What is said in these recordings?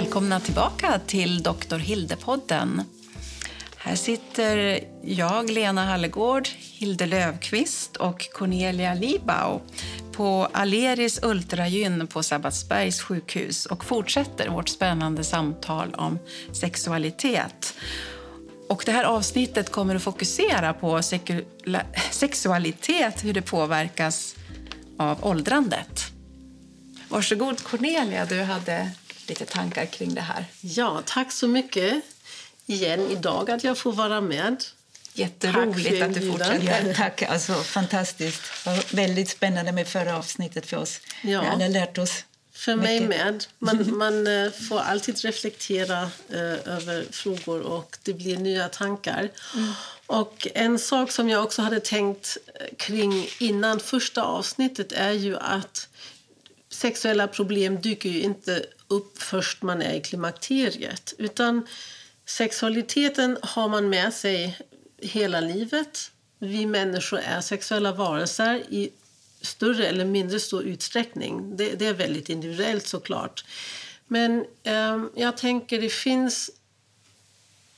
välkomna tillbaka till Dr. Hilde-podden. Här sitter jag, Lena Hallegård, Hilde Lövqvist och Cornelia Libau på Aleris Ultragyn på Sabbatsbergs sjukhus och fortsätter vårt spännande samtal om sexualitet. Och det här avsnittet kommer att fokusera på sexualitet, hur det påverkas av åldrandet. Varsågod Cornelia, du hade lite tankar kring det här. Ja, tack så mycket igen idag att jag får vara med. Jätteroligt att du fortsätter. Ja, tack, alltså fantastiskt. Väldigt spännande med förra avsnittet för oss. Ja. Vi har lärt oss för mig med. Man, man eh, får alltid reflektera eh, över frågor och det blir nya tankar. Mm. Och En sak som jag också hade tänkt eh, kring innan första avsnittet är ju att sexuella problem dyker ju inte upp först man är i klimakteriet. Utan sexualiteten har man med sig hela livet. Vi människor är sexuella varelser i större eller mindre stor utsträckning. Det, det är väldigt individuellt såklart. Men eh, jag tänker det finns...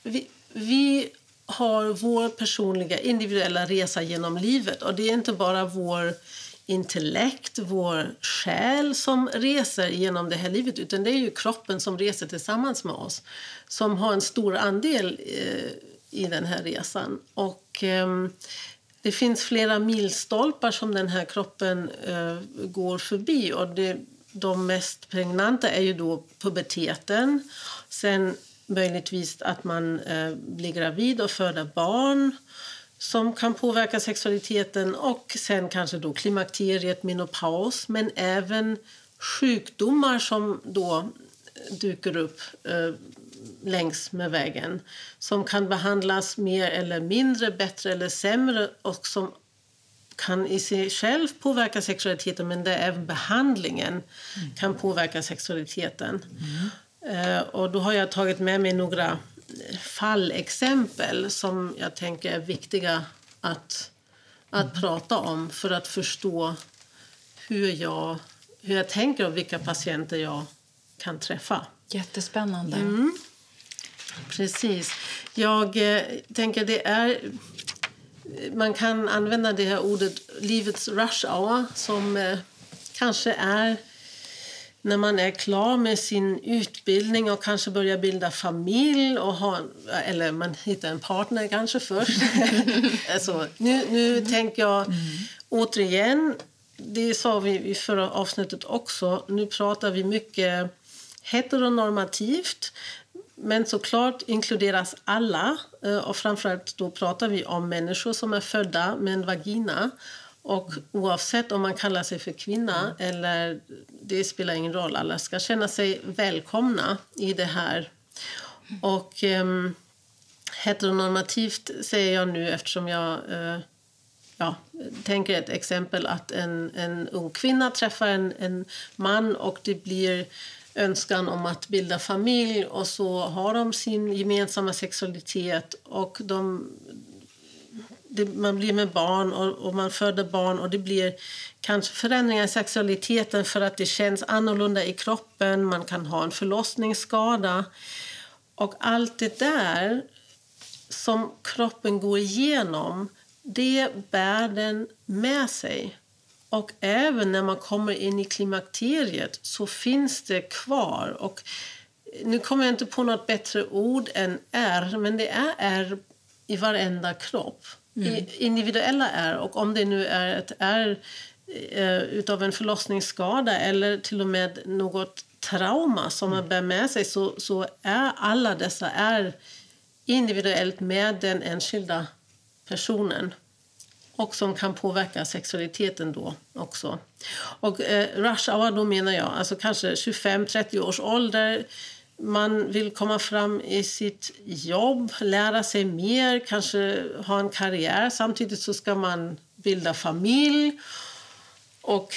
Vi, vi har vår personliga individuella resa genom livet och det är inte bara vår intellekt, vår själ som reser genom det här livet utan det är ju kroppen som reser tillsammans med oss som har en stor andel eh, i den här resan. Och, eh, det finns flera milstolpar som den här kroppen eh, går förbi. Och det, de mest pregnanta är ju då puberteten. Sen möjligtvis att man eh, blir gravid och föder barn som kan påverka sexualiteten och sen kanske då klimakteriet, menopaus men även sjukdomar som då dyker upp eh, längs med vägen som kan behandlas mer eller mindre, bättre eller sämre och som kan i sig själv påverka sexualiteten men där även behandlingen mm. kan påverka sexualiteten. Mm. Eh, och då har jag tagit med mig några fallexempel som jag tänker är viktiga att, att mm. prata om för att förstå hur jag, hur jag tänker och vilka patienter jag kan träffa. Jättespännande. Mm. Precis. Jag eh, tänker det är... Man kan använda det här ordet livets rush hour som eh, kanske är när man är klar med sin utbildning och kanske börjar bilda familj och ha, eller man hittar en partner kanske först. alltså, nu nu mm. tänker jag mm. återigen, det sa vi i förra avsnittet också, nu pratar vi mycket heteronormativt. Men såklart inkluderas alla. Eh, och framförallt då pratar vi om människor som är födda med en vagina. Och oavsett om man kallar sig för kvinna eller det spelar ingen roll. Alla ska känna sig välkomna i det här. Och um, heteronormativt säger jag nu eftersom jag uh, ja, tänker ett exempel att en, en ung kvinna träffar en, en man och det blir önskan om att bilda familj och så har de sin gemensamma sexualitet och de, det, man blir med barn och, och, man föder barn och det blir kanske förändringar i sexualiteten för att det känns annorlunda i kroppen. Man kan ha en förlossningsskada. Och allt det där som kroppen går igenom, det bär den med sig. Och även när man kommer in i klimakteriet så finns det kvar. Och nu kommer jag inte på något bättre ord än R, men det är R i varenda kropp. Mm. Individuella R. Och om det nu är ett R eh, utav en förlossningsskada eller till och med något trauma som man bär med sig så, så är alla dessa R individuellt med den enskilda personen och som kan påverka sexualiteten då också. Och eh, rush hour då menar jag alltså kanske 25-30 års ålder. Man vill komma fram i sitt jobb, lära sig mer, kanske ha en karriär. Samtidigt så ska man bilda familj. Och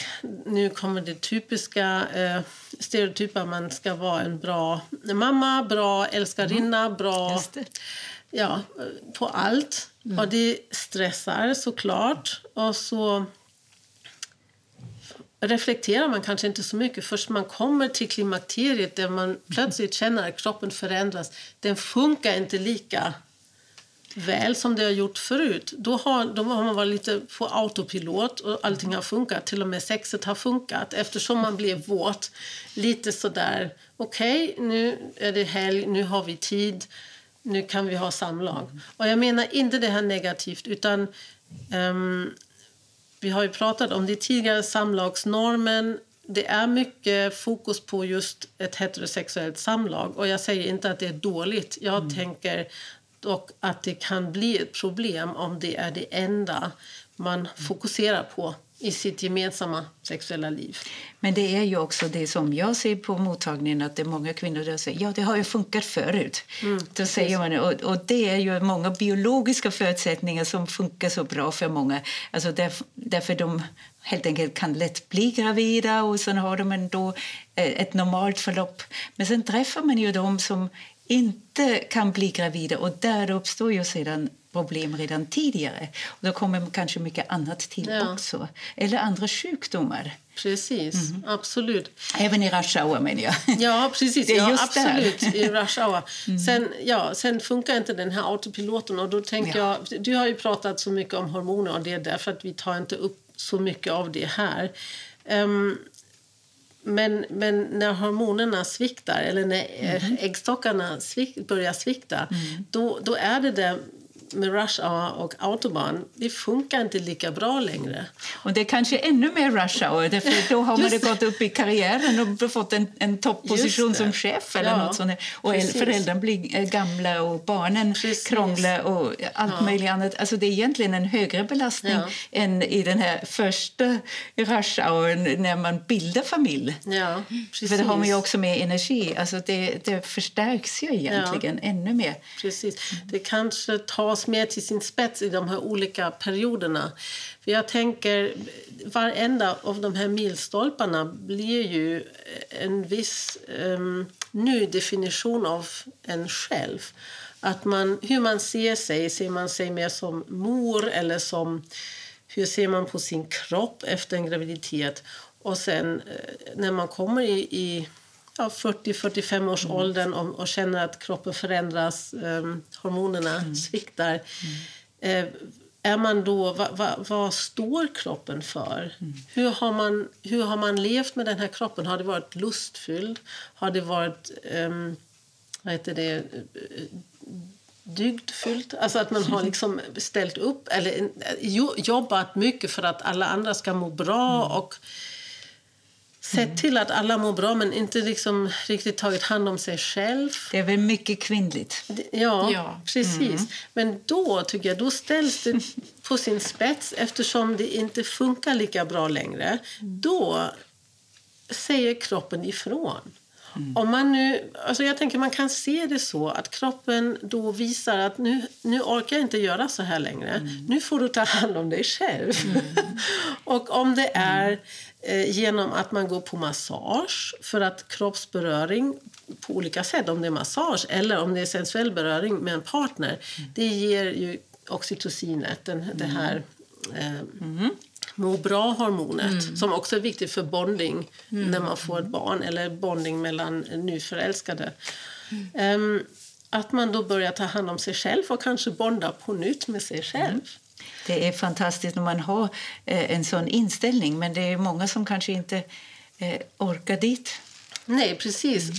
nu kommer det typiska eh, stereotypa. Man ska vara en bra mamma, bra älskarinna, mm. bra... Ja, på allt. Mm. Och det stressar såklart. Och så reflekterar man kanske inte så mycket. Först man kommer till klimakteriet där man plötsligt känner att kroppen förändras. Den funkar inte lika väl som det har gjort förut. Då har, då har man varit lite på autopilot och allting har funkat. Till och med sexet har funkat eftersom man blev våt. Lite sådär, okej, okay, nu är det helg, nu har vi tid, nu kan vi ha samlag. Och jag menar inte det här negativt utan um, vi har ju pratat om det tidigare samlagsnormen. Det är mycket fokus på just ett heterosexuellt samlag. Och jag säger inte att det är dåligt. Jag mm. tänker dock att det kan bli ett problem om det är det enda man fokuserar på i sitt gemensamma sexuella liv. Men det är ju också det som jag ser på mottagningen att det är många kvinnor som säger ja det har ju funkat förut. Mm, Då säger man, och, och, det är ju många biologiska förutsättningar som funkar så bra för många. Alltså därför, därför de helt enkelt kan lätt bli gravida och sen har de ändå eh, ett normalt förlopp. Men sen träffar man ju de som inte kan bli gravida och där uppstår ju sedan problem redan tidigare. Och då kommer kanske mycket annat till ja. också. Eller andra sjukdomar. Precis, mm. absolut. Även i rush hour menar jag. Ja, precis. ja, absolut, där. i rush hour. Mm. Sen, ja, sen funkar inte den här autopiloten och då tänker ja. jag, du har ju pratat så mycket om hormoner och det är därför att vi tar inte upp så mycket av det här. Um, men, men när hormonerna sviktar, eller när mm. äggstockarna svikt, börjar svikta mm. då, då är det där med rush hour och autobahn, det funkar inte lika bra längre. Och det är kanske ännu mer rush hour, för då har man gått upp i karriären och fått en, en topposition som chef eller ja, något sånt. Och precis. föräldrarna blir eh, gamla och barnen precis. krånglar och allt ja. möjligt annat. Alltså det är egentligen en högre belastning ja. än i den här första rush hour när man bildar familj. Ja, precis. För det har man ju också med energi. Alltså det, det förstärks ju egentligen ännu mer. Precis. Det kanske tar tas mer till sin spets i de här olika perioderna. För jag tänker, varenda av de här milstolparna blir ju en viss um, ny definition av en själv. Att man, hur man ser sig, ser man sig mer som mor eller som hur ser man på sin kropp efter en graviditet? Och sen eh, när man kommer i, i ja, 40-45 års mm. åldern och, och, känner att kroppen förändras, um, hormonerna mm. sviktar. Mm. Eh, är man då, va, va, vad står kroppen för? Mm. Hur, har man, hur har man levt med den här kroppen? Har det varit lustfylld? Har det varit um, vad heter det, dygdfyllt? Alltså att man har liksom ställt upp eller jobbat mycket för att alla andra ska må bra mm. och sett till att alla mår bra men inte liksom riktigt tagit hand om sig själv. Det är väl mycket kvinnligt? Ja, ja. precis. Mm. Men då tycker jag då ställs det på sin spets eftersom det inte funkar lika bra längre. Då säger kroppen ifrån. Mm. Om man nu, alltså jag tänker man kan se det så att kroppen då visar att nu, nu orkar jag inte göra så här längre. Mm. Nu får du ta hand om dig själv. Mm. och om det är Eh, genom att man går på massage för att kroppsberöring på olika sätt, om det är massage eller om det är sensuell beröring med en partner, mm. det ger ju oxytocinet, den, mm. det här eh, mm. Må bra-hormonet mm. som också är viktigt för bonding mm. när man får ett barn eller bonding mellan nyförälskade. Um, att man då börjar ta hand om sig själv och kanske bonda på nytt med sig själv. Mm. Det är fantastiskt när man har eh, en sån inställning men det är många som kanske inte eh, orkar dit. Nej, precis. Mm.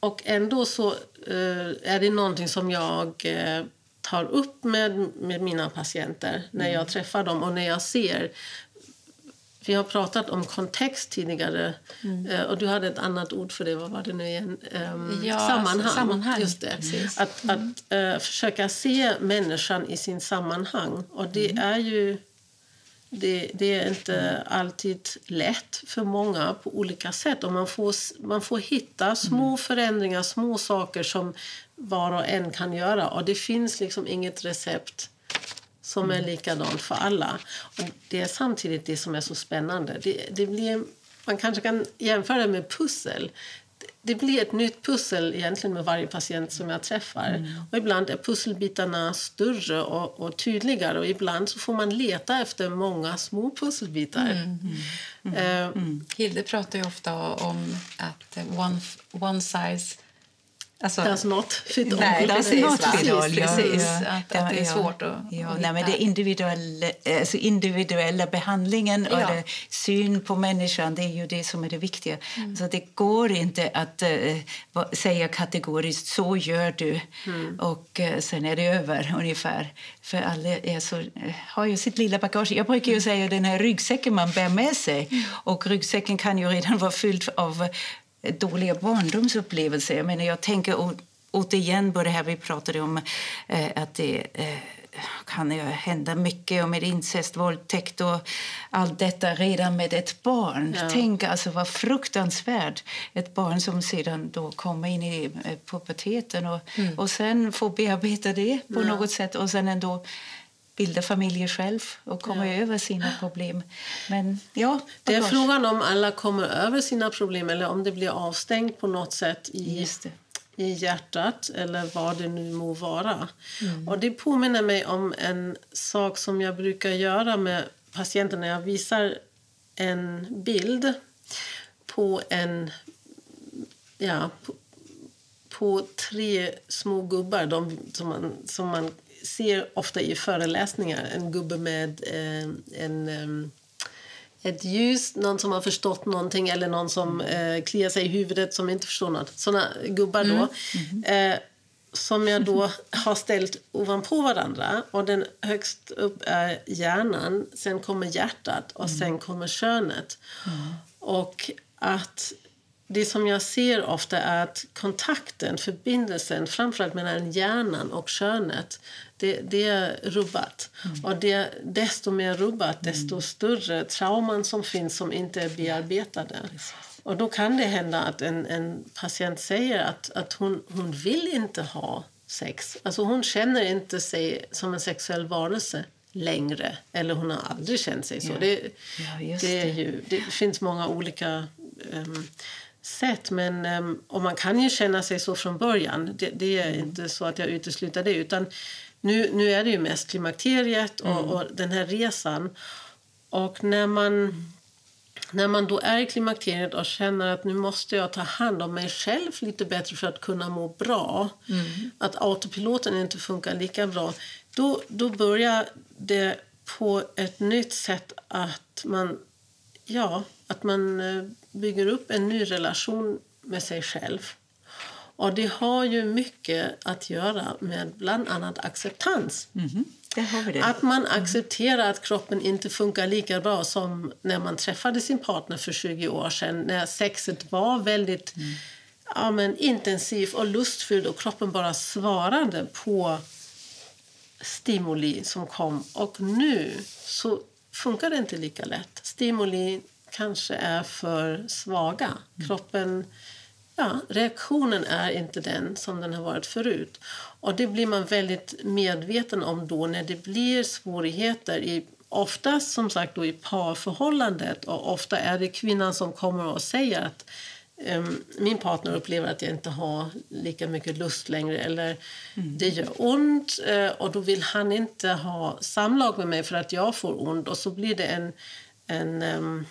Och ändå så eh, är det någonting som jag tar upp med, med mina patienter när jag mm. träffar dem och när jag ser vi har pratat om kontext tidigare. Mm. Eh, och Du hade ett annat ord för det. Vad var det nu igen? Um, ja, sammanhang. sammanhang. Just det. Att, mm. att uh, försöka se människan i sin sammanhang. Och det mm. är ju... Det, det, är inte alltid lätt för många på olika sätt. Och man, får, man får hitta små mm. förändringar, små saker som var och en kan göra. Och Det finns liksom inget recept som är likadant för alla. Och det är samtidigt det som är så spännande. Det, det blir, man kanske kan jämföra det med pussel. det blir ett nytt pussel egentligen med varje patient som jag träffar. Mm. Och ibland är pusselbitarna större och, och, tydligare och ibland så får man leta efter många små pusselbitar. Mm. Mm. Uh, Hilde pratar ofta om att one, one size Alltså, Does not fit all. Nej, precis. Not fit all. precis. Ja, att, att, det är svårt att, ja, att nej, men Det individuella, alltså individuella behandlingen och det, syn på människan det är ju det som är det viktiga. Mm. Alltså, det går inte att uh, säga kategoriskt så gör du mm. och uh, sen är det över ungefär. För alla är så, uh, har ju sitt lilla bagage. Jag brukar ju säga den här ryggsäcken man bär med sig mm. och ryggsäcken kan ju redan vara fylld av dåliga barndomsupplevelser. Jag, menar, jag tänker återigen på det här vi pratade om, eh, att det eh, kan ju hända mycket med incest, våldtäkt och allt detta redan med ett barn. Ja. Tänk alltså vad fruktansvärt. Ett barn som sedan då kommer in i eh, puberteten och, mm. och sen får bearbeta det på ja. något sätt och sen ändå bilda familjer själv och komma ja. över sina problem. Men ja, det är frågan om alla kommer över sina problem eller om det blir avstängt på något sätt i, i hjärtat eller vad det nu må vara. Mm. Och det påminner mig om en sak som jag brukar göra med patienterna. Jag visar en bild på en ja, på, på tre små gubbar de, som, man, som man ser ofta i föreläsningar en gubbe med eh, en, eh, ett ljus, någon som har förstått någonting eller någon som eh, kliar sig i huvudet som inte förstår något. Såna gubbar då. Mm. Mm. Eh, som jag då har ställt ovanpå varandra. Och den högst upp är hjärnan, sen kommer hjärtat och sen mm. kommer könet. Mm. Och att det som jag ser ofta är att kontakten, förbindelsen framförallt mellan hjärnan och könet det, det är rubbat. Mm. Och det, desto mer rubbat, desto mm. större trauman som finns som inte är bearbetade. Precis. Och då kan det hända att en, en patient säger att, att hon, hon vill inte ha sex. Alltså hon känner inte sig som en sexuell varelse längre. Eller hon har aldrig känt sig så. Ja. Det, ja, det, är ju, det finns många olika um, sätt. Men, um, och man kan ju känna sig så från början. Det, det är mm. inte så att jag utesluter det. Utan nu, nu är det ju mest klimakteriet och, mm. och den här resan. Och när man, när man då är i klimakteriet och känner att nu måste jag ta hand om mig själv lite bättre för att kunna må bra, mm. att autopiloten inte funkar lika bra, då, då börjar det på ett nytt sätt att man, ja, att man eh, bygger upp en ny relation med sig själv. Och det har ju mycket att göra med bland annat acceptans. Mm. Att man accepterar att kroppen inte funkar lika bra som när man träffade sin partner för 20 år sedan. När sexet var väldigt mm. ja, men, intensivt och lustfyllt och kroppen bara svarade på stimuli som kom. Och nu så funkar det inte lika lätt. Stimuli kanske är för svaga. Mm. Kroppen Ja, reaktionen är inte den som den har varit förut. Och Det blir man väldigt medveten om då när det blir svårigheter i oftast som sagt då i parförhållandet och ofta är det kvinnan som kommer och säger att um, min partner upplever att jag inte har lika mycket lust längre eller mm. det gör ont uh, och då vill han inte ha samlag med mig för att jag får ont och så blir det en, en um,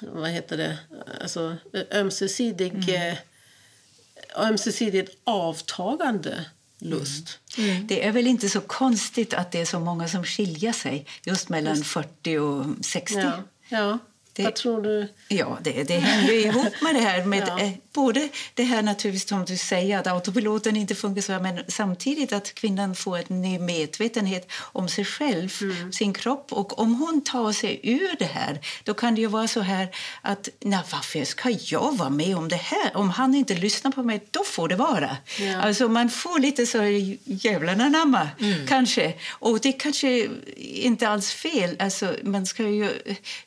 vad heter det, alltså ömsesidig, mm. Eh, ömsesidigt avtagande lust. Mm. Mm. Det är väl inte så konstigt att det är så många som skiljer sig just mellan just. 40 och 60. Ja. ja. Det, Vad tror du? Ja, det, det hänger ihop med det här. Med, ja. eh, både det här naturligtvis som du säger att autopiloten inte funkar så men samtidigt att kvinnan får en ny medvetenhet om sig själv, mm. sin kropp. Och om hon tar sig ur det här, då kan det ju vara så här att nej, varför ska jag vara med om det här? Om han inte lyssnar på mig, då får det vara. Ja. Alltså man får lite så jävlarna anamma, mm. kanske. Och det kanske inte alls fel. Alltså, man ska ju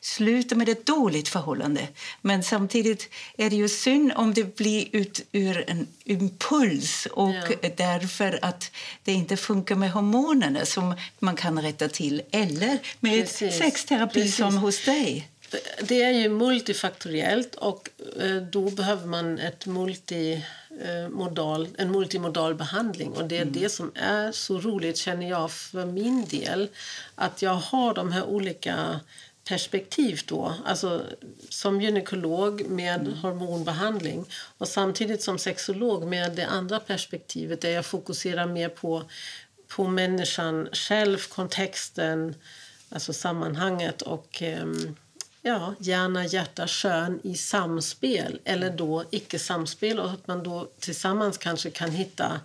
sluta med det ett dåligt förhållande. Men samtidigt är det ju synd om det blir ut ur en impuls och ja. därför att det inte funkar med hormonerna som man kan rätta till eller med Precis. sexterapi Precis. som hos dig. det är ju multifaktoriellt och eh, då behöver man ett multimodal, en multimodal behandling. Och det är det som är så roligt, känner jag, för min del. Att jag har de här olika perspektiv då. Alltså som gynekolog med hormonbehandling och samtidigt som sexolog med det andra perspektivet där jag fokuserar mer på, på människan själv, kontexten, alltså sammanhanget och um, ja, hjärna, hjärta, kön i samspel eller då icke-samspel och att man då tillsammans kanske kan hitta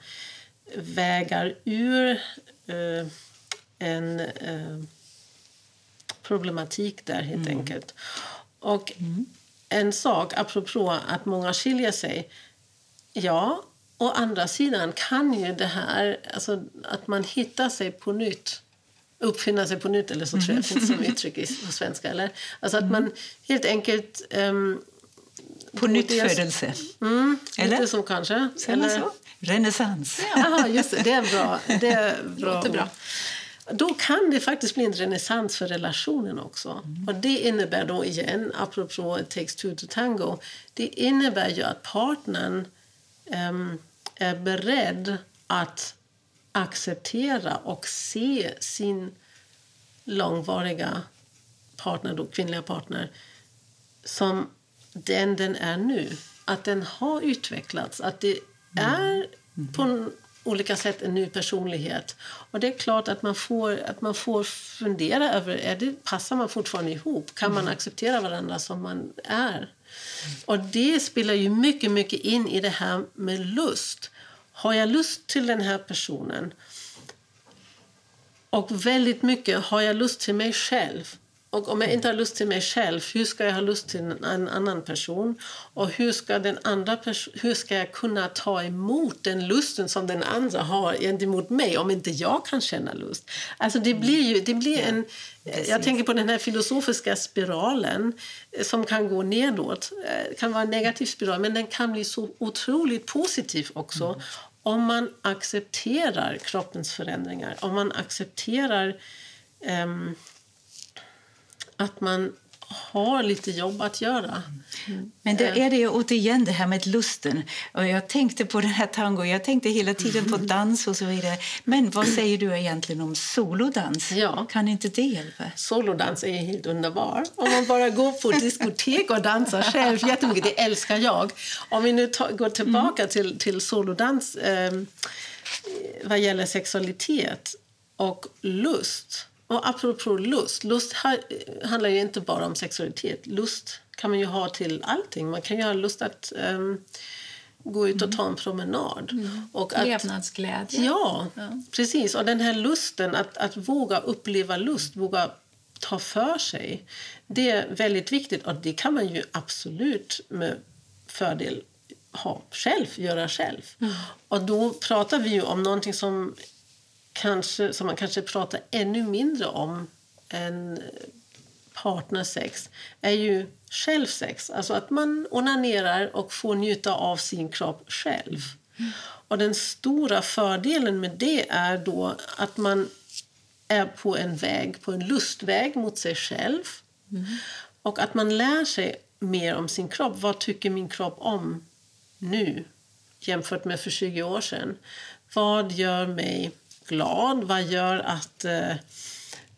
vägar ur uh, en uh, problematik där helt mm. enkelt. Och mm. en sak apropå att många skiljer sig. Ja, å andra sidan kan ju det här, alltså att man hittar sig på nytt uppfinna sig på nytt, eller så tror jag det finns som uttryck på svenska. Eller? Alltså att man helt enkelt... Um, på nytt födelse? Mm, eller? Lite så kanske. eller? så? Renässans. Ja, just det. Det är bra. Det är bra. bra. Då kan det faktiskt bli en renässans för relationen också. Mm. Och det innebär då igen, apropå it takes two to tango, det innebär ju att partnern um, är beredd att acceptera och se sin långvariga partner, då, kvinnliga partner som den den är nu. Att den har utvecklats, att det mm. är på olika sätt en ny personlighet. Och det är klart att man får, att man får fundera över, är det, passar man fortfarande ihop? Kan man mm. acceptera varandra som man är? Och det spelar ju mycket, mycket in i det här med lust. Har jag lust till den här personen? Och väldigt mycket har jag lust till mig själv. Och om jag inte har lust till mig själv, hur ska jag ha lust till en annan person? Och hur ska, den andra hur ska jag kunna ta emot den lusten som den andra har gentemot mig om inte jag kan känna lust? Alltså det blir ju, det blir en... Jag tänker på den här filosofiska spiralen eh, som kan gå nedåt. Det eh, kan vara en negativ spiral, men den kan bli så otroligt positiv också. Mm. Om man accepterar kroppens förändringar, om man accepterar um, att man har lite jobb att göra. Mm. Men då är det ju återigen det här med lusten. Och jag tänkte på den här tango, jag tänkte hela tiden på dans och så vidare. Men vad säger du egentligen om solodans? Ja. Kan inte det hjälpa? Solodans är helt underbar. Om man bara går på diskotek och dansar själv jättemycket, det älskar jag. Om vi nu går tillbaka mm. till, till solodans eh, vad gäller sexualitet och lust och apropå lust, lust handlar ju inte bara om sexualitet. Lust kan man ju ha till allting. Man kan ju ha lust att um, gå ut och ta en promenad. Mm. Och att, Levnadsglädje. Ja, ja, precis. Och den här lusten, att, att våga uppleva lust, våga ta för sig. Det är väldigt viktigt och det kan man ju absolut med fördel ha själv, göra själv. Mm. Och då pratar vi ju om någonting som kanske, som man kanske pratar ännu mindre om än partnersex är ju självsex. Alltså att man onanerar och får njuta av sin kropp själv. Mm. Och den stora fördelen med det är då att man är på en väg, på en lustväg mot sig själv. Mm. Och att man lär sig mer om sin kropp. Vad tycker min kropp om nu jämfört med för 20 år sedan? Vad gör mig glad? Vad gör att, eh,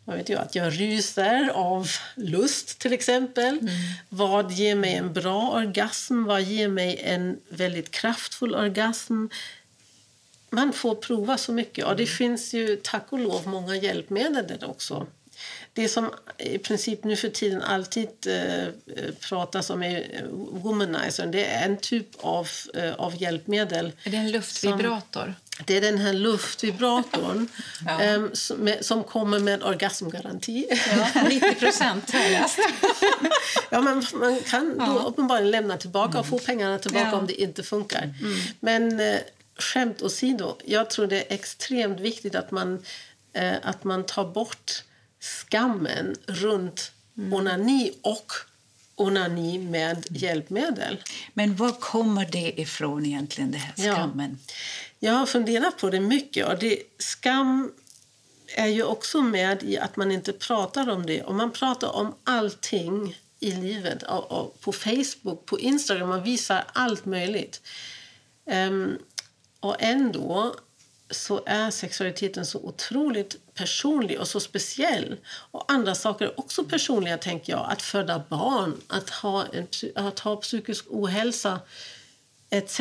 vad vet jag, att jag ryser av lust, till exempel? Mm. Vad ger mig en bra orgasm? Vad ger mig en väldigt kraftfull orgasm? Man får prova så mycket. Och det mm. finns ju tack och lov många hjälpmedel där också. Det som i princip nu för tiden alltid eh, pratas om är womanizer. Det är en typ av, eh, av hjälpmedel. Är det en luftvibrator? Som, det är den här luftvibratorn ja. um, som, som, kommer med orgasmgaranti. Ja, 90 procent läst. ja, men man kan ja. då uppenbarligen lämna tillbaka mm. och få pengarna tillbaka om det inte funkar. Mm. Men uh, skämt åsido, jag tror det är extremt viktigt att man, uh, att man tar bort skammen runt mm. onani och onani med hjälpmedel. Men var kommer det ifrån egentligen, det här skammen? Ja. Jag har funderat på det mycket. Och det, skam är ju också med i att man inte pratar om det. Om man pratar om allting i livet. Och, och på Facebook, på Instagram, man visar allt möjligt. Um, och ändå så är sexualiteten så otroligt personlig och så speciell. Och andra saker är också personliga, tänker jag. Att föda barn, att ha, en, att ha psykisk ohälsa etc.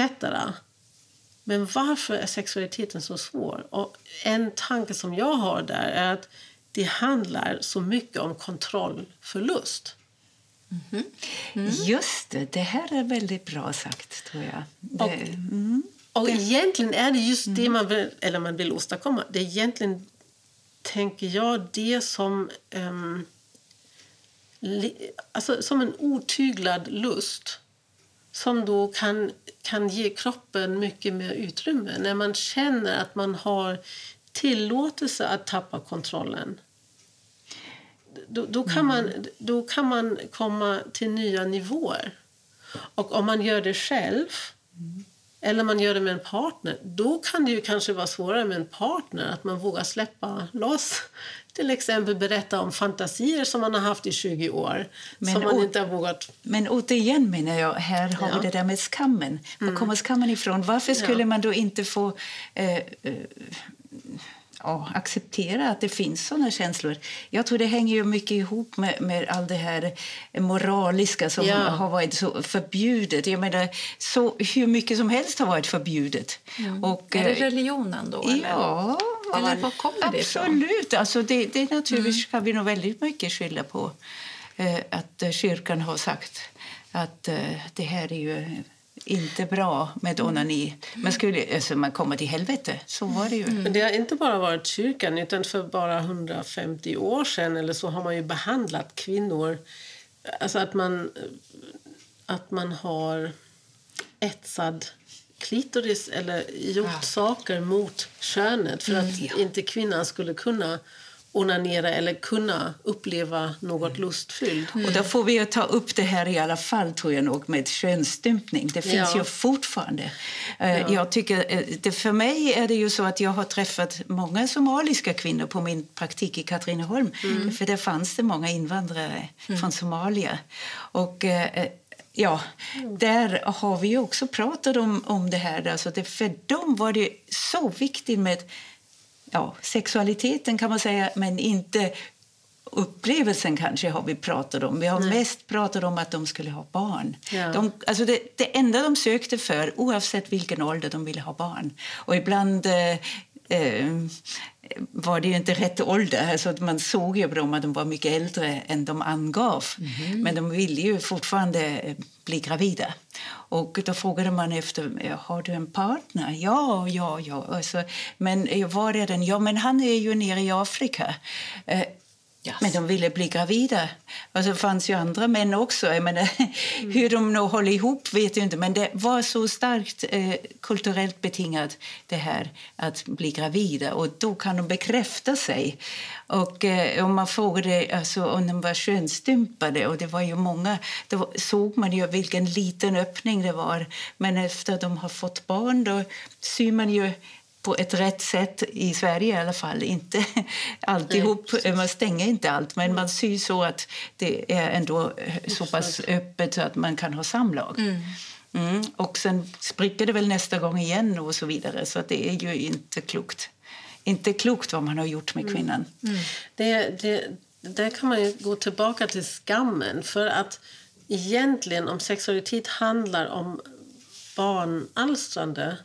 Men varför är sexualiteten så svår? Och en tanke som jag har där är att det handlar så mycket om kontrollförlust. Mm mm. Just det, det här är väldigt bra sagt tror jag. Det, och, mm, och egentligen är det just det mm. man vill, eller man vill åstadkomma. Det är egentligen, tänker jag, det som um, alltså, som en otyglad lust som då kan, kan ge kroppen mycket mer utrymme. När man känner att man har tillåtelse att tappa kontrollen då, då, kan mm. man, då kan man komma till nya nivåer. Och om man gör det själv mm. eller man gör det med en partner då kan det ju kanske vara svårare med en partner att man vågar släppa loss. Till exempel berätta om fantasier som man har haft i 20 år. Men, som man inte har vågat... men återigen menar jag, här har ja. vi det där med skammen. Var mm. kommer skammen ifrån? Varför skulle ja. man då inte få eh, eh, ja, acceptera att det finns såna känslor. Jag tror det hänger ju mycket ihop med, med allt det här moraliska som ja. har varit så förbjudet. Jag menar, så, hur mycket som helst har varit förbjudet. Mm. Och, är det eh, religionen då? Eller? Ja, eller var kommer det absolut. Alltså det, det naturligtvis mm. kan vi nog väldigt mycket skylla på eh, att kyrkan har sagt att eh, det här är ju inte bra med onani. Man skulle alltså, man kommer till helvete. Så var det ju. Men det har inte bara varit kyrkan, utan för bara 150 år sedan eller så har man ju behandlat kvinnor... Alltså att man, att man har etsad klitoris eller gjort saker mot könet för att mm, ja. inte kvinnan skulle kunna onanera eller kunna uppleva något mm. lustfyllt. Mm. Och då får vi ta upp det här i alla fall tror jag nog med könsstympning. Det finns ja. ju fortfarande. Eh, ja. Jag tycker, eh, det, för mig är det ju så att jag har träffat många somaliska kvinnor på min praktik i Katrineholm. Mm. För där fanns det många invandrare mm. från Somalia. Och ja, där har vi också pratat om, om det här. Alltså det, för dem var det så viktigt med ja, sexualiteten kan man säga, men inte upplevelsen kanske har vi pratat om. Vi har Nej. mest pratat om att de skulle ha barn. Ja. De, alltså det, det enda de sökte för, oavsett vilken ålder de ville ha barn. Och ibland eh, eh, var det inte rätt ålder. Alltså man såg ju på dem att de var mycket äldre än de angav. Mm. Men de ville ju fortfarande eh, bli gravida. Och då frågade man efter, har du en partner? Ja, ja, ja. Alltså, men eh, var är den? Ja, men han är ju nere i Afrika. Yes. Men de ville bli gravida. Och så fanns ju andra män också. Jag menar, mm. Hur de nu håller ihop vet jag inte, men det var så starkt eh, kulturellt betingat det här att bli gravida. Och då kan de bekräfta sig. Och eh, om man frågade alltså, om de var könsstympade, och det var ju många, då såg man ju vilken liten öppning det var. Men efter att de har fått barn då syr man ju på ett rätt sätt i Sverige i alla fall. Inte alltihop, Nej, man stänger inte allt, men man syr så att det är ändå så pass öppet så att man kan ha samlag. Mm. Mm. Och sen spricker det väl nästa gång igen och så vidare. Så det är ju inte klokt. Inte klokt vad man har gjort med mm. kvinnan. Mm. Det, det, där kan man gå tillbaka till skammen. För att egentligen om sexualitet handlar om barnalstrande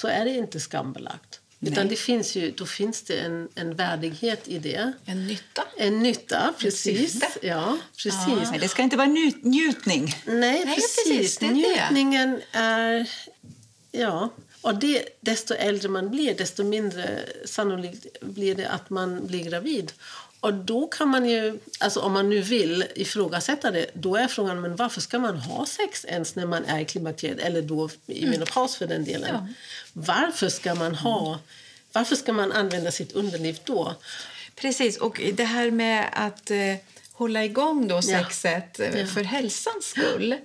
så är det inte skambelagt. Utan det finns ju, då finns det en, en värdighet i det. En nytta. En nytta, precis. Ja, precis. Ja. Det ska inte vara njut, njutning. Nej, Nej precis. precis. Njutningen är... Ja. Och det, desto äldre man blir, desto mindre sannolikt blir det att man blir gravid. Och då kan man ju, alltså om man nu vill ifrågasätta det, då är frågan men varför ska man ha sex ens när man är i klimakteriet eller då i mm. menopaus för den delen? Ja. Varför ska man ha, varför ska man använda sitt underliv då? Precis, och det här med att eh, hålla igång då sexet ja. Ja. för hälsans skull.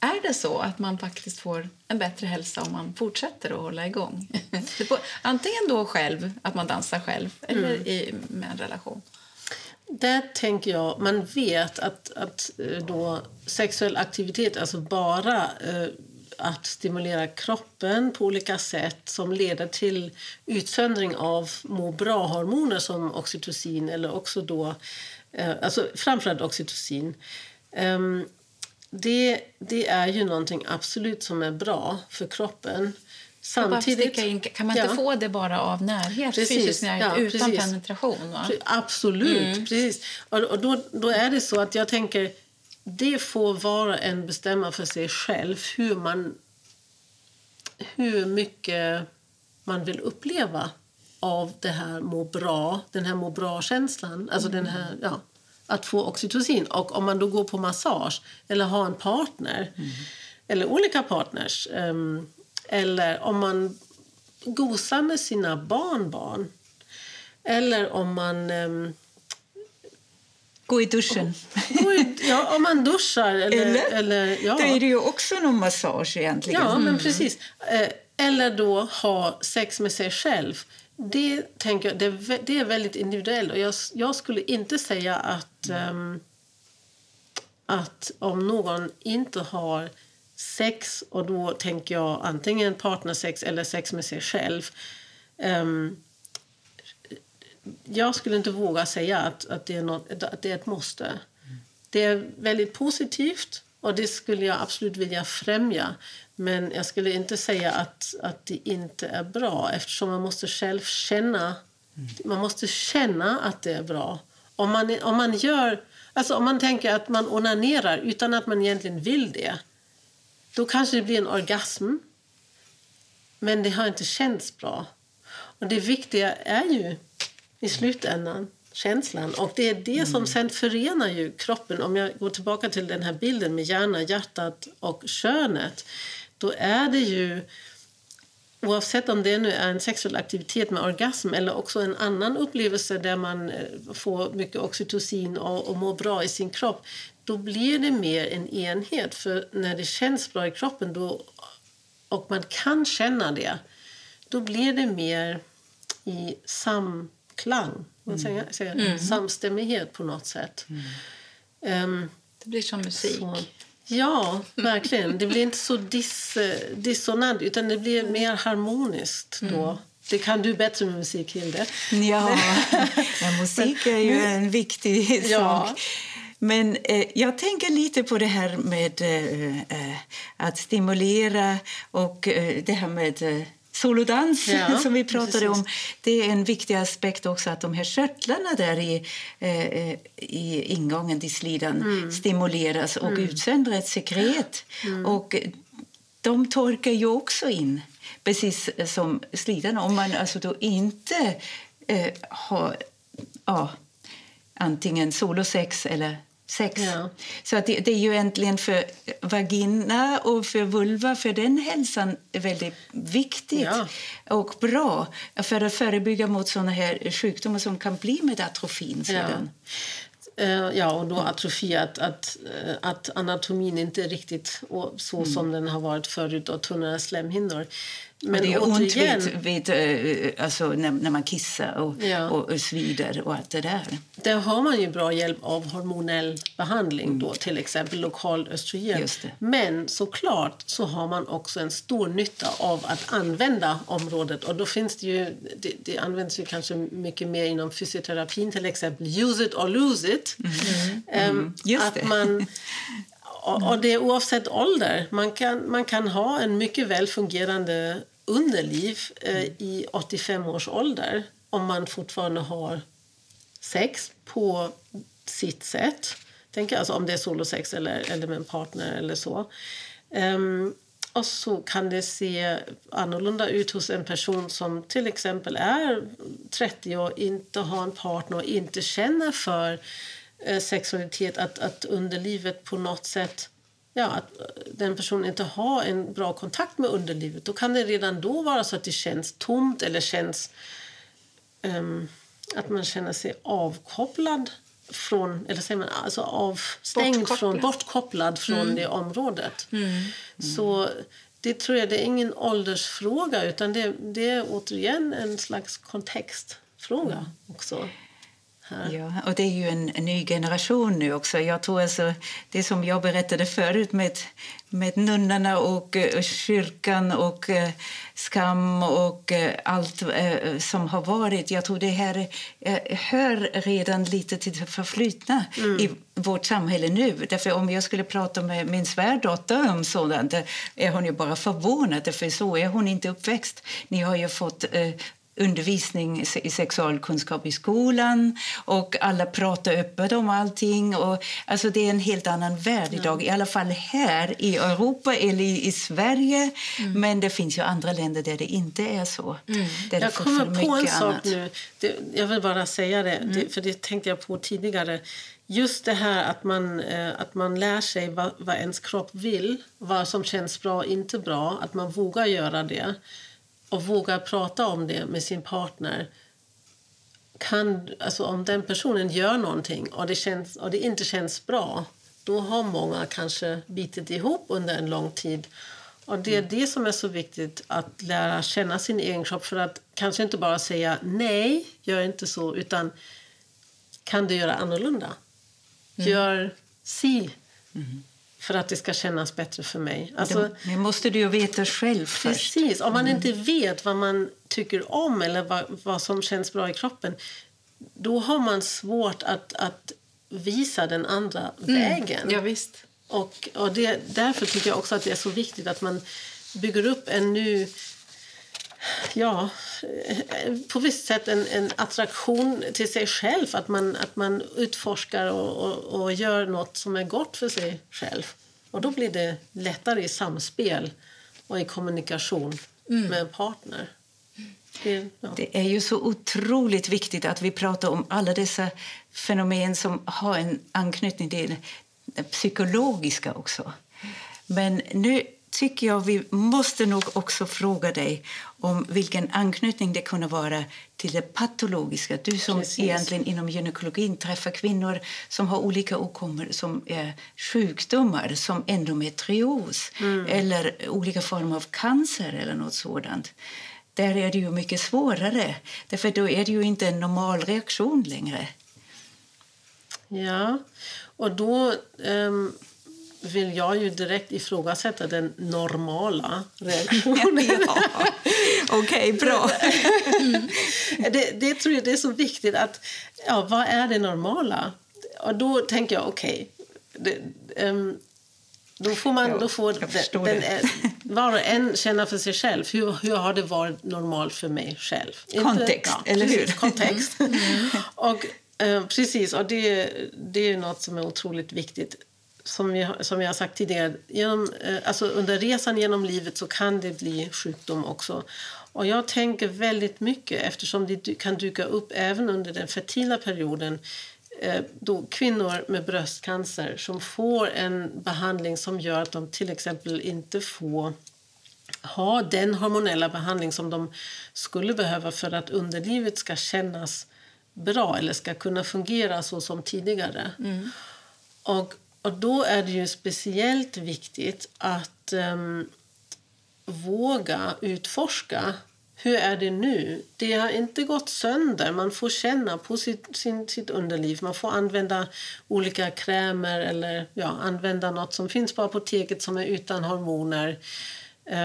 Är det så att man faktiskt får en bättre hälsa om man fortsätter att hålla igång? Antingen då själv, att man dansar själv, eller mm. i, med en relation där tänker jag, man vet att, att eh, då sexuell aktivitet, alltså bara eh, att stimulera kroppen på olika sätt som leder till utsöndring av må bra-hormoner som oxytocin eller också då, eh, alltså framförallt oxytocin. Um, det, det är ju någonting absolut som är bra för kroppen. Samtidigt, in, kan man inte ja. få det bara av närhet, precis, fysisk närhet ja, utan precis. penetration? Va? Absolut. Mm. Precis. Och, då, då är det så att jag tänker det får var en bestämma för sig själv hur, man, hur mycket man vill uppleva av det här må bra, den här må bra-känslan. Alltså mm. den här, ja, att få oxytocin. Och om man då går på massage eller har en partner mm. eller olika partners um, eller om man gosar med sina barnbarn eller om man um, Gå i duschen. ja, om man duschar. Eller, eller? eller ja. Då är det ju också någon massage egentligen. Ja, men mm. precis. Eh, eller då ha sex med sig själv. Det, tänker jag, det, det är väldigt individuellt. Och jag, jag skulle inte säga att, um, att om någon inte har sex och då tänker jag antingen partnersex eller sex med sig själv um, jag skulle inte våga säga att, att, det, är något, att det är ett måste. Mm. Det är väldigt positivt och det skulle jag absolut vilja främja. Men jag skulle inte säga att, att det inte är bra eftersom man måste själv känna, mm. man måste känna att det är bra. Om man, om man gör, alltså om man tänker att man onanerar utan att man egentligen vill det, då kanske det blir en orgasm. Men det har inte känts bra. Och det viktiga är ju i slutändan. Känslan. Och det är det mm. som sen förenar ju kroppen. Om jag går tillbaka till den här bilden med hjärnan, hjärtat och könet. Då är det ju oavsett om det nu är en sexuell aktivitet med orgasm eller också en annan upplevelse där man eh, får mycket oxytocin och, och mår bra i sin kropp då blir det mer en enhet. För när det känns bra i kroppen då, och man kan känna det då blir det mer i sam klang, man säger, säger mm. samstämmighet på något sätt. Mm. Um, det blir som musik. Så, ja, verkligen. Det blir inte så dis, dissonant utan det blir mer harmoniskt då. Mm. Det kan du bättre med musik, Hilde. Ja, ja musik är ju en viktig ja. Men eh, jag tänker lite på det här med eh, eh att stimulera och eh, det här med eh, solodans ja, som vi pratade precis. om. Det är en viktig aspekt också att de här körtlarna där i, eh, i ingången till slidan mm. stimuleras och mm. utsöndrar ett sekret. Mm. Och de torkar ju också in, precis som slidan. Om man alltså då inte eh, har ja, antingen solosex eller sex. Ja. Så att det, det, är ju egentligen för vagina och för vulva, för den hälsan är väldigt viktigt ja. och bra för att förebygga mot såna här sjukdomar som kan bli med atrofin sedan. Ja. Uh, ja, och då atrofi, att, att, uh, att anatomin inte är riktigt så mm. som den har varit förut och tunnare slemhinnor. Men det är ont vid, vid, eh, alltså när, när man kissar och, ja. och, svider och allt det där. Där har man ju bra hjälp av hormonell behandling, mm. då, till exempel lokal östrogen. Men såklart så har man också en stor nytta av att använda området. Och då finns det ju, det, det används ju kanske mycket mer inom fysioterapin till exempel. Use it or lose it. Mm. Mm. Um, att man och, det är oavsett ålder. Man kan, man kan ha en mycket väl fungerande underliv eh, i 85 års ålder om man fortfarande har sex på sitt sätt. Tänk alltså om det är solosex eller, eller med en partner eller så. Um, och så kan det se annorlunda ut hos en person som till exempel är 30 och inte har en partner och inte känner för eh, sexualitet. Att, att underlivet på något sätt ja, att eh, den personen inte har en bra kontakt med underlivet då kan det redan då vara så att det känns tomt eller känns um, att man känner sig avkopplad från, eller säger man, alltså avstängd bortkopplad. från, bortkopplad från mm. det området. Mm. Mm. Så det tror jag det är ingen åldersfråga utan det, det är återigen en slags kontextfråga också. Här. Ja, och det är ju en, ny generation nu också. Jag tror alltså, det som jag berättade förut med, med nunnorna och, eh, och kyrkan och eh, skam och eh, allt eh, som har varit. Jag tror det här hör redan lite till det förflutna i vårt samhälle nu. Därför om jag skulle prata med min svärdotter om sådant är hon ju bara förvånad, för så är hon inte uppväxt. Ni har ju fått undervisning i sexualkunskap i skolan och alla pratar öppet om allting. Och, alltså det är en helt annan värld idag, i alla fall här i Europa eller i, i Sverige. Mm. Men det finns ju andra länder där det inte är så. Mm. Där jag kommer på en sak nu. Det, jag vill bara säga det, mm. det, för det tänkte jag på tidigare. Just det här att man, eh, att man lär sig vad, vad ens kropp vill, vad som känns bra och inte bra, att man vågar göra det och vågar prata om det med sin partner kan, alltså om den personen gör någonting och det, känns, och det inte känns bra då har många kanske bitit ihop under en lång tid. Och Det är mm. det som är så viktigt, att lära känna sin egen kropp. För att kanske inte bara säga nej, gör inte så, utan kan du göra annorlunda? Mm. Gör si. Mm för att det ska kännas bättre för mig. Alltså, det måste du ju veta själv först. Precis. Om man mm. inte vet vad man tycker om eller vad, vad som känns bra i kroppen då har man svårt att, att visa den andra mm. vägen. Ja, visst. Och, och det, därför tycker jag också att det är så viktigt att man bygger upp en ny ja, på visst sätt en, en attraktion till sig själv. Att man, att man utforskar och, och, och gör nåt som är gott för sig själv. Och Då blir det lättare i samspel och i kommunikation mm. med en partner. Det, ja. det, är ju så otroligt viktigt att vi pratar om alla dessa fenomen som har en anknytning till det psykologiska också. Men nu tycker jag vi måste nog också fråga dig om vilken anknytning det kunde vara till det patologiska. Du som Precis. egentligen inom gynekologin träffar kvinnor som har olika åkommor som är sjukdomar som endometrios mm. eller olika former av cancer eller något sådant. Där är det ju mycket svårare, därför då är det ju inte en normal reaktion längre. Ja, och då um vill jag ju direkt ifrågasätta den normala reaktionen. ja. Okej, okay, bra. det, det tror jag det är så viktigt att, ja, vad är det normala? Och då tänker jag, okej, okay, um, då får man, då får den, den, var och en känna för sig själv. Hur, hur har det varit normalt för mig själv? Kontext, Inte, ja, eller hur? Kontext. Mm. och, uh, precis, och det, det är något som är otroligt viktigt som jag, som jag har sagt tidigare, genom, eh, alltså under resan genom livet så kan det bli sjukdom också. Och jag tänker väldigt mycket, eftersom det kan dyka upp även under den fertila perioden, eh, då kvinnor med bröstcancer som får en behandling som gör att de till exempel inte får ha den hormonella behandling som de skulle behöva för att underlivet ska kännas bra eller ska kunna fungera så som tidigare. Mm. Och och då är det ju speciellt viktigt att um, våga utforska. Hur är det nu? Det har inte gått sönder. Man får känna på sitt, sin, sitt underliv. Man får använda olika krämer eller ja, använda nåt som finns på apoteket som är utan hormoner.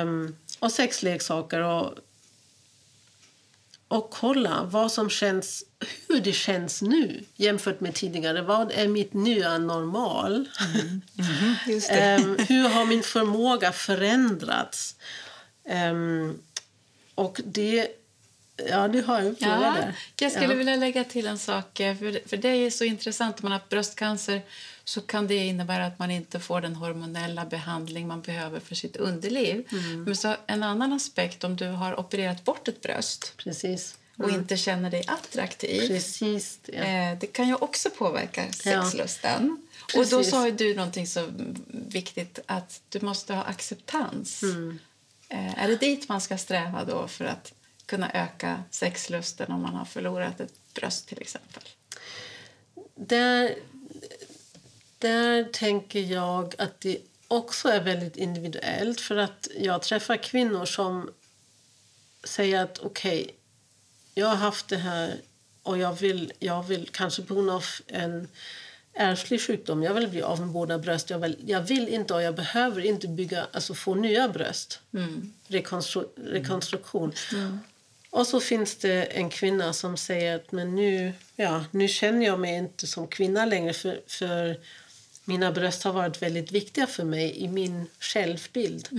Um, och sexleksaker och och kolla vad som känns, hur det känns nu jämfört med tidigare. Vad är mitt nya normal? Mm. Mm. um, hur har min förmåga förändrats? Um, och det... Ja, det har jag ja, Jag skulle ja. vilja lägga till en sak. För, för det är så intressant. Man har bröstcancer så kan det innebära att man inte får den hormonella behandling man behöver för sitt underliv. Mm. Men så en annan aspekt om du har opererat bort ett bröst Precis. Mm. och inte känner dig attraktiv. Precis, ja. eh, det kan ju också påverka sexlusten. Ja. Och då sa du någonting så viktigt att du måste ha acceptans. Mm. Eh, är det dit man ska sträva då för att kunna öka sexlusten om man har förlorat ett bröst till exempel? Där, där tänker jag att det också är väldigt individuellt. För att Jag träffar kvinnor som säger att okej, okay, jag har haft det här och jag vill, jag vill kanske på grund av en ärftlig sjukdom, jag vill bli av med båda bröst. Jag vill, jag vill inte och jag behöver inte bygga, alltså få nya bröst. Mm. Rekonstru, rekonstruktion. Och så finns det en kvinna som säger att men nu, ja, nu känner jag mig inte som kvinna längre för, för mina bröst har varit väldigt viktiga för mig i min självbild.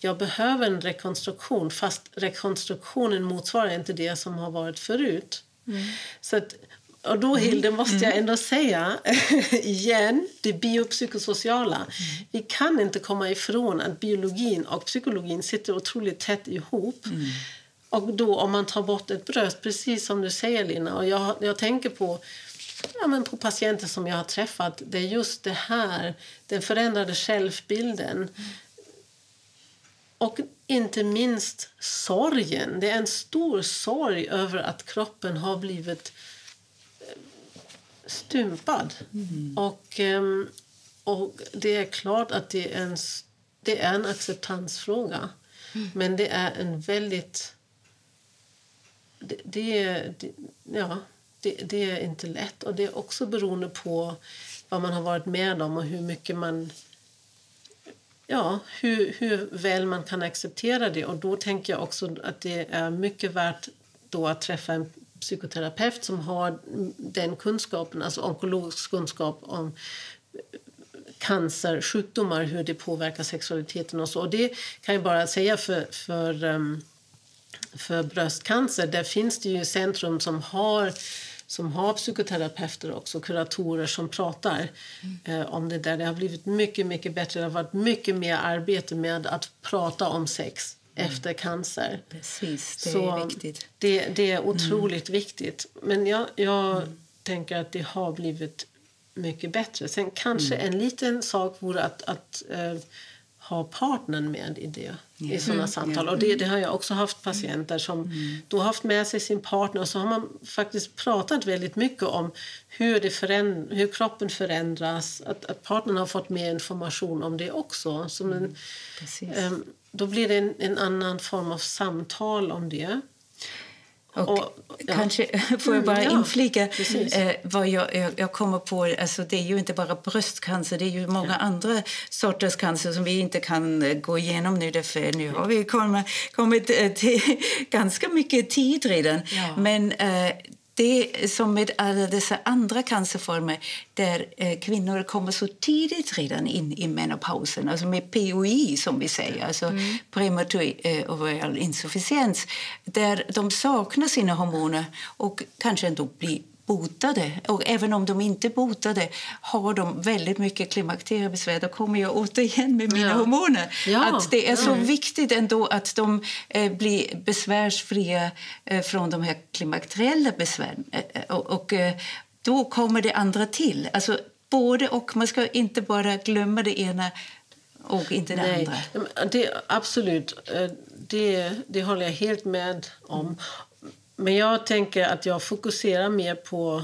Jag behöver en rekonstruktion fast rekonstruktionen motsvarar inte det som har varit förut. Så att, och då, Hilde, måste jag ändå säga igen, det biopsykosociala. Vi kan inte komma ifrån att biologin och psykologin sitter otroligt tätt ihop. Och då om man tar bort ett bröst, precis som du säger Lina, och jag, jag tänker på ja, men på patienter som jag har träffat, det är just det här, den förändrade självbilden. Och inte minst sorgen. Det är en stor sorg över att kroppen har blivit eh, stympad. Och, ehm, och det är klart att det är en, det är en acceptansfråga. Men det är en väldigt... Det, det, är- det, ja, det, det är inte lätt. Och det är också beroende på vad man har varit med om och hur mycket man ja, hur, hur väl man kan acceptera det. Och då tänker jag också att det är mycket värt då att träffa en psykoterapeut som har den kunskapen, alltså onkologisk kunskap om cancer, sjukdomar, hur det påverkar sexualiteten och så. Och det kan jag bara säga för, för, ehm, för bröstcancer, där finns det ju centrum som har som har psykoterapeuter också, kuratorer som pratar eh, om det där. Det har blivit mycket, mycket bättre. Det har varit mycket mer arbete med att prata om sex efter cancer. Precis, det Så är viktigt. Det, det är otroligt viktigt. Men jag, jag tänker att det har blivit mycket bättre. Sen kanske en liten sak vore att, att eh, ha partnern med i det. I sådana samtal. Och det, det har jag också haft patienter som då haft med sig sin partner och så har man faktiskt pratat väldigt mycket om hur, det föränd- hur kroppen förändras. Att, att partnern har fått mer information om det också. Som en. Ehm, då blir det en, en annan form av samtal om det. Och, Och- ja. kanske får jag bara Mm, ja, inflika precis. eh, vad jag, jag, jag kommer på. Alltså, det är ju inte bara bröstcancer, det är ju många andra sorters cancer som vi inte kan eh, gå igenom nu. Därför nu har vi kommit, kommit eh, till ganska mycket tid redan. Ja. Men eh, det är som med alla dessa andra cancerformer där eh, kvinnor kommer så tidigt redan in i menopausen, alltså med POI som vi säger, alltså prematur eh, ovarial insufficiens, där de saknar sina hormoner och kanske ändå blir botade. Och även om de inte är botade har de väldigt mycket klimakteriebesvär. Då kommer jag återigen med mina Ja. hormoner. Ja, Att det är så ja. viktigt ändå att de eh, blir besvärsfria eh, från de här klimakteriella besvären. Eh, eh, och, och eh, då kommer det andra till. Alltså både och. Man ska inte bara glömma det ena och inte det Nej, andra. det, absolut. Eh, Det, det håller jag helt med om. Men jag tänker att jag fokuserar mer på,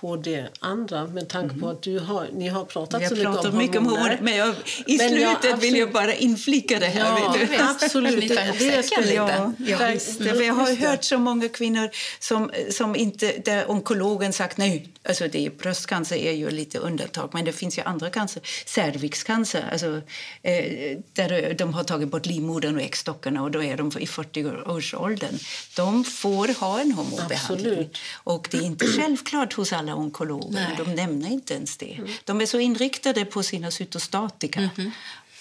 på det andra med tanke på att du har, ni har pratat så mycket om mycket om hormoner. hormoner, men jag, i Men slutet jag vill jag absolut- bara inflika det här. Ja, vet du. absolut. Ihop säcken skulle-. Ja, ja, visst. För jag har det. hört så många kvinnor som, som inte, där onkologen sagt nej. Alltså det är, bröstcancer är ju lite undantag, men det finns ju andra cancer. Cervixcancer, alltså, eh, där de har tagit bort livmodern och äggstockarna och då är de i 40-årsåldern. De får ha en hormonbehandling. Absolut. Och det är inte självklart hos alla onkologer. Nej. De nämner inte ens det. De är så inriktade på sina cytostatika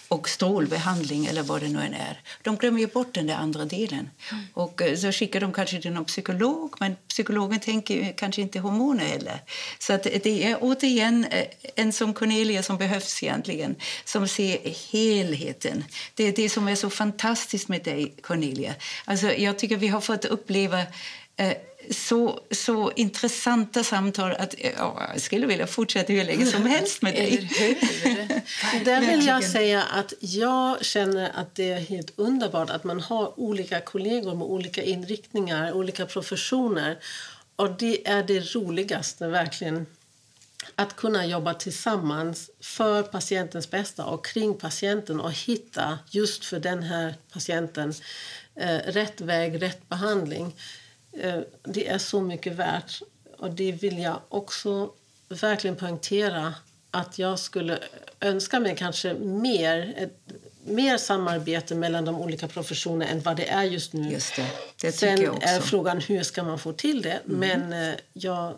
och strålbehandling eller vad det nu än är. De glömmer bort den andra delen. Och eh, så skickar de kanske till någon psykolog, men psykologen tänker kanske inte hormoner heller. Så att det är återigen eh, en som Cornelia som behövs egentligen, som ser helheten. Det är det som är så fantastiskt med dig, Cornelia. Alltså, jag tycker vi har fått uppleva så, så intressanta samtal att eh, ja, jag skulle vilja fortsätta hur länge som helst med dig. Där vill jag säga att jag känner att det är helt underbart att man har olika kollegor med olika inriktningar, olika professioner. Och det är det roligaste, verkligen. Att kunna jobba tillsammans för patientens bästa och kring patienten och hitta just för den här patienten eh, rätt väg, rätt behandling. Eh, det är så mycket värt. Och det vill jag också verkligen poängtera att jag skulle önska mig kanske mer, ett, mer samarbete mellan de olika professionerna än vad det är just nu. Just det. Det Sen är frågan hur ska man få till det. Men eh, jag,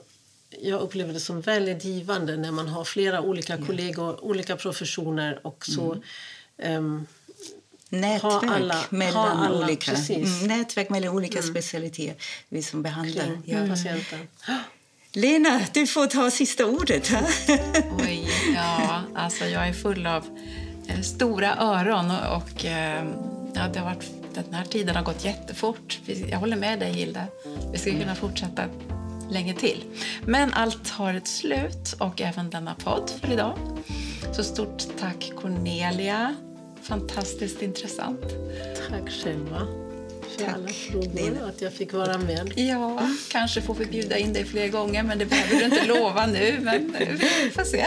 jag upplever det som väldigt givande när man har flera olika kollegor, olika professioner och så ehm, Nätverk ha alla- mellan ha alla, olika. Mm. mm, nätverk mellan olika specialiteter, vi som behandlar. kring Ja. patienten. Lena, du får ta sista ordet. Här. Oj, ja, alltså jag är full av eh, stora öron och, och eh, ja, det har varit, den här tiden har gått jättefort. Vi- Jag håller med dig Hilda. Vi ska kunna fortsätta länge till. Men allt har ett slut och även denna podd för idag. Så stort tack Cornelia. Fantastiskt intressant. Tack själva för Tack, alla frågor och att jag fick vara med. Ja, kanske får vi bjuda in dig fler gånger, men det behöver du inte lova nu. Men vi får se.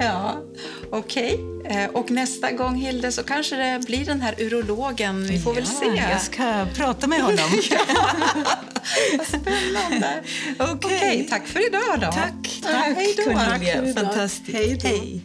Ja, okej. Eh, Och nästa gång, Hilde, så kanske det blir den här urologen. Vi får väl Ja, se. Jag ska prata med honom. Spännande. Okej. Okej, tack för idag då. Tack, Ja, tack hej då. Cornelia. Fantastiskt. Hej då. Hej.